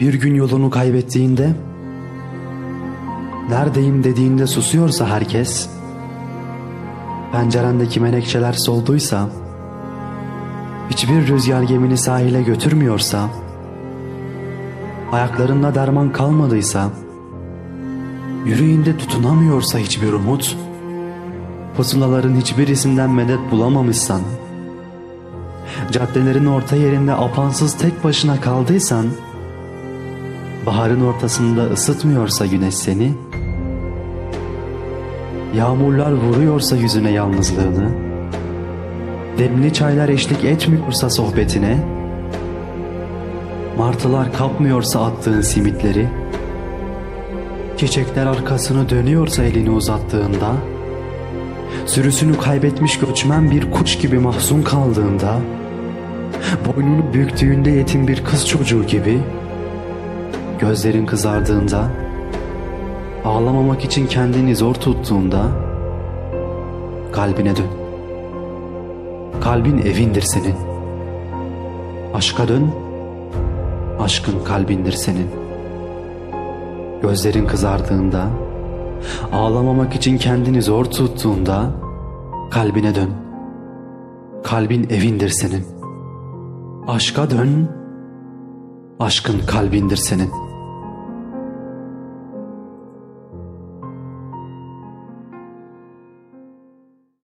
Bir gün yolunu kaybettiğinde, neredeyim? dediğinde susuyorsa herkes, pencerendeki menekşeler solduysa, hiçbir rüzgar gemini sahile götürmüyorsa, ayaklarında derman kalmadıysa, yüreğinde tutunamıyorsa hiçbir umut, pusulaların hiçbirisinden medet bulamamışsan, caddelerin orta yerinde apansız tek başına kaldıysan, baharın ortasında ısıtmıyorsa güneş seni, yağmurlar vuruyorsa yüzüne yalnızlığını, demli çaylar eşlik etmiyorsa sohbetine, martılar kapmıyorsa attığın simitleri, çiçekler arkasını dönüyorsa elini uzattığında, sürüsünü kaybetmiş göçmen bir kuş gibi mahzun kaldığında, boynunu büktüğünde yetim bir kız çocuğu gibi, gözlerin kızardığında, ağlamamak için kendini zor tuttuğunda, kalbine dön. Kalbin evindir senin. Aşka dön, aşkın kalbindir senin. Gözlerin kızardığında, ağlamamak için kendini zor tuttuğunda, kalbine dön. Kalbin evindir senin. Aşka dön, aşkın kalbindir senin.''